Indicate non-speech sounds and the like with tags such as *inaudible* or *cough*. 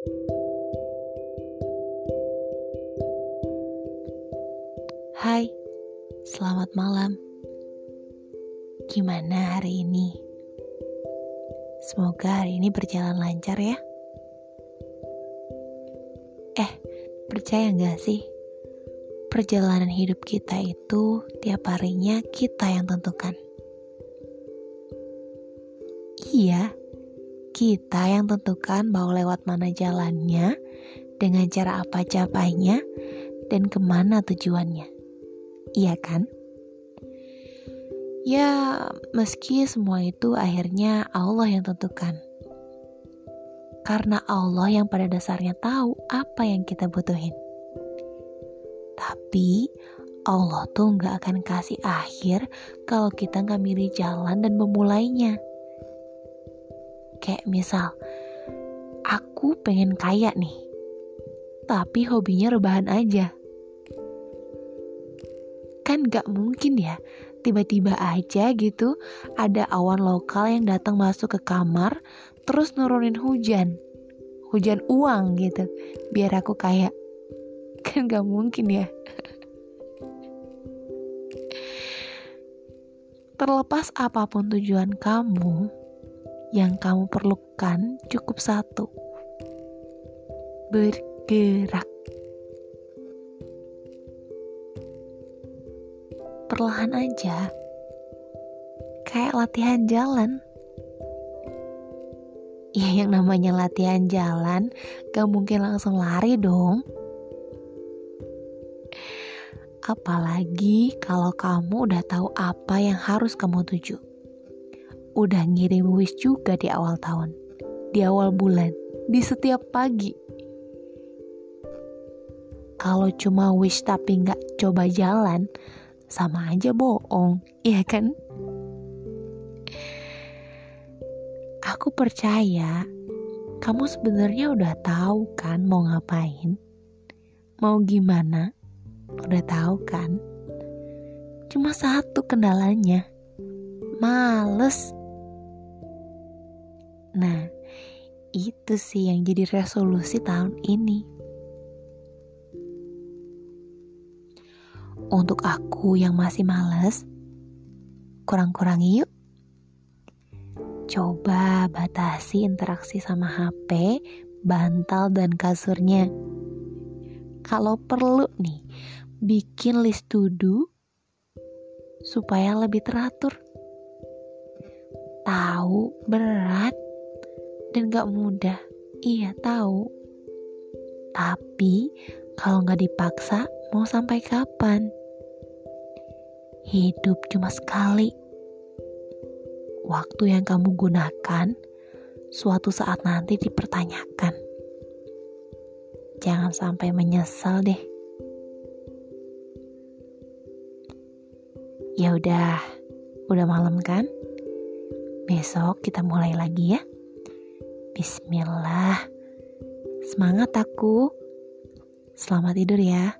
Hai, selamat malam. Gimana hari ini? Semoga hari ini berjalan lancar ya. Eh, percaya gak sih? Perjalanan hidup kita itu tiap harinya kita yang tentukan. Iya, kita yang tentukan mau lewat mana jalannya, dengan cara apa capainya, dan ke mana tujuannya. Iya kan? Ya, meski semua itu akhirnya Allah yang tentukan. Karena Allah yang pada dasarnya tahu apa yang kita butuhin. Tapi Allah tuh nggak akan kasih akhir kalau kita nggak milih jalan dan memulainya. Kayak misal, aku pengen kaya nih, tapi hobinya rebahan aja. Kan gak mungkin ya, tiba-tiba aja gitu ada awan lokal yang datang masuk ke kamar, terus nurunin hujan. Hujan uang gitu, biar aku kaya. *laughs* Kan gak mungkin ya. Terlepas apa pun tujuan kamu, yang kamu perlukan cukup satu: bergerak. Perlahan aja, kayak latihan jalan. Ya, yang namanya latihan jalan, gak mungkin langsung lari dong. Apalagi kalau kamu udah tahu apa yang harus kamu tuju udah ngirim wish juga di awal tahun, di awal bulan, di setiap pagi. Kalau cuma wish tapi nggak coba jalan, sama aja bohong, iya kan? Aku percaya kamu sebenarnya udah tahu kan mau ngapain, mau gimana, udah tahu kan? Cuma satu kendalanya, males. Nah, itu sih yang jadi resolusi tahun ini. Untuk aku yang masih males, kurang-kurangi yuk. Coba batasi interaksi sama HP, bantal, dan kasurnya. Kalau perlu nih, bikin list to do supaya lebih teratur. Tahu berat, dan gak mudah. Iya tahu. Tapi kalau gak dipaksa, mau sampai kapan? Hidup cuma sekali. Waktu yang kamu gunakan suatu saat nanti dipertanyakan. Jangan sampai menyesal deh. Ya udah, udah malam kan? Besok kita mulai lagi ya. Bismillah. Semangat aku. Selamat tidur ya.